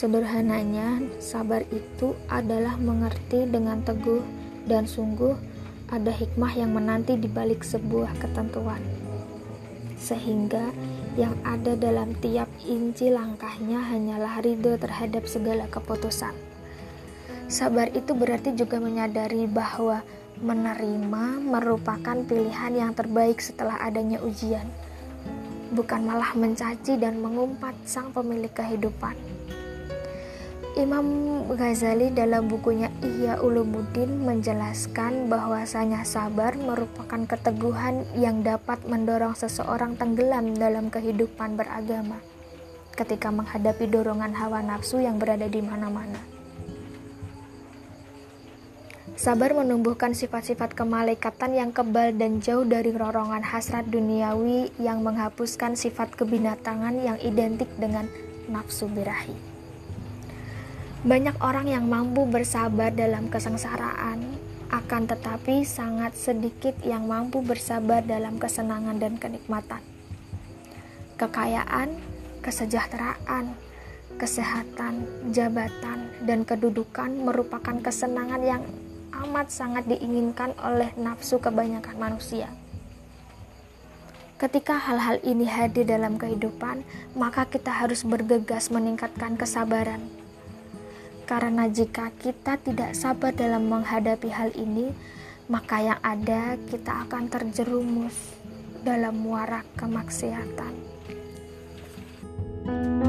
Sederhananya, sabar itu adalah mengerti dengan teguh dan sungguh ada hikmah yang menanti di balik sebuah ketentuan. Sehingga yang ada dalam tiap inci langkahnya hanyalah ridho terhadap segala keputusan. Sabar itu berarti juga menyadari bahwa menerima merupakan pilihan yang terbaik setelah adanya ujian, bukan malah mencaci dan mengumpat sang pemilik kehidupan. Imam Ghazali dalam bukunya Ihya Ulumuddin menjelaskan bahwasanya sabar merupakan keteguhan yang dapat mendorong seseorang tenggelam dalam kehidupan beragama ketika menghadapi dorongan hawa nafsu yang berada di mana-mana. Sabar menumbuhkan sifat-sifat kemalaikatan yang kebal dan jauh dari rorongan hasrat duniawi yang menghapuskan sifat kebinatangan yang identik dengan nafsu birahi. Banyak orang yang mampu bersabar dalam kesengsaraan, akan tetapi sangat sedikit yang mampu bersabar dalam kesenangan dan kenikmatan. Kekayaan, kesejahteraan, kesehatan, jabatan, dan kedudukan merupakan kesenangan yang amat sangat diinginkan oleh nafsu kebanyakan manusia. Ketika hal-hal ini hadir dalam kehidupan, maka kita harus bergegas meningkatkan kesabaran karena jika kita tidak sabar dalam menghadapi hal ini, maka yang ada kita akan terjerumus dalam muara kemaksiatan. thank you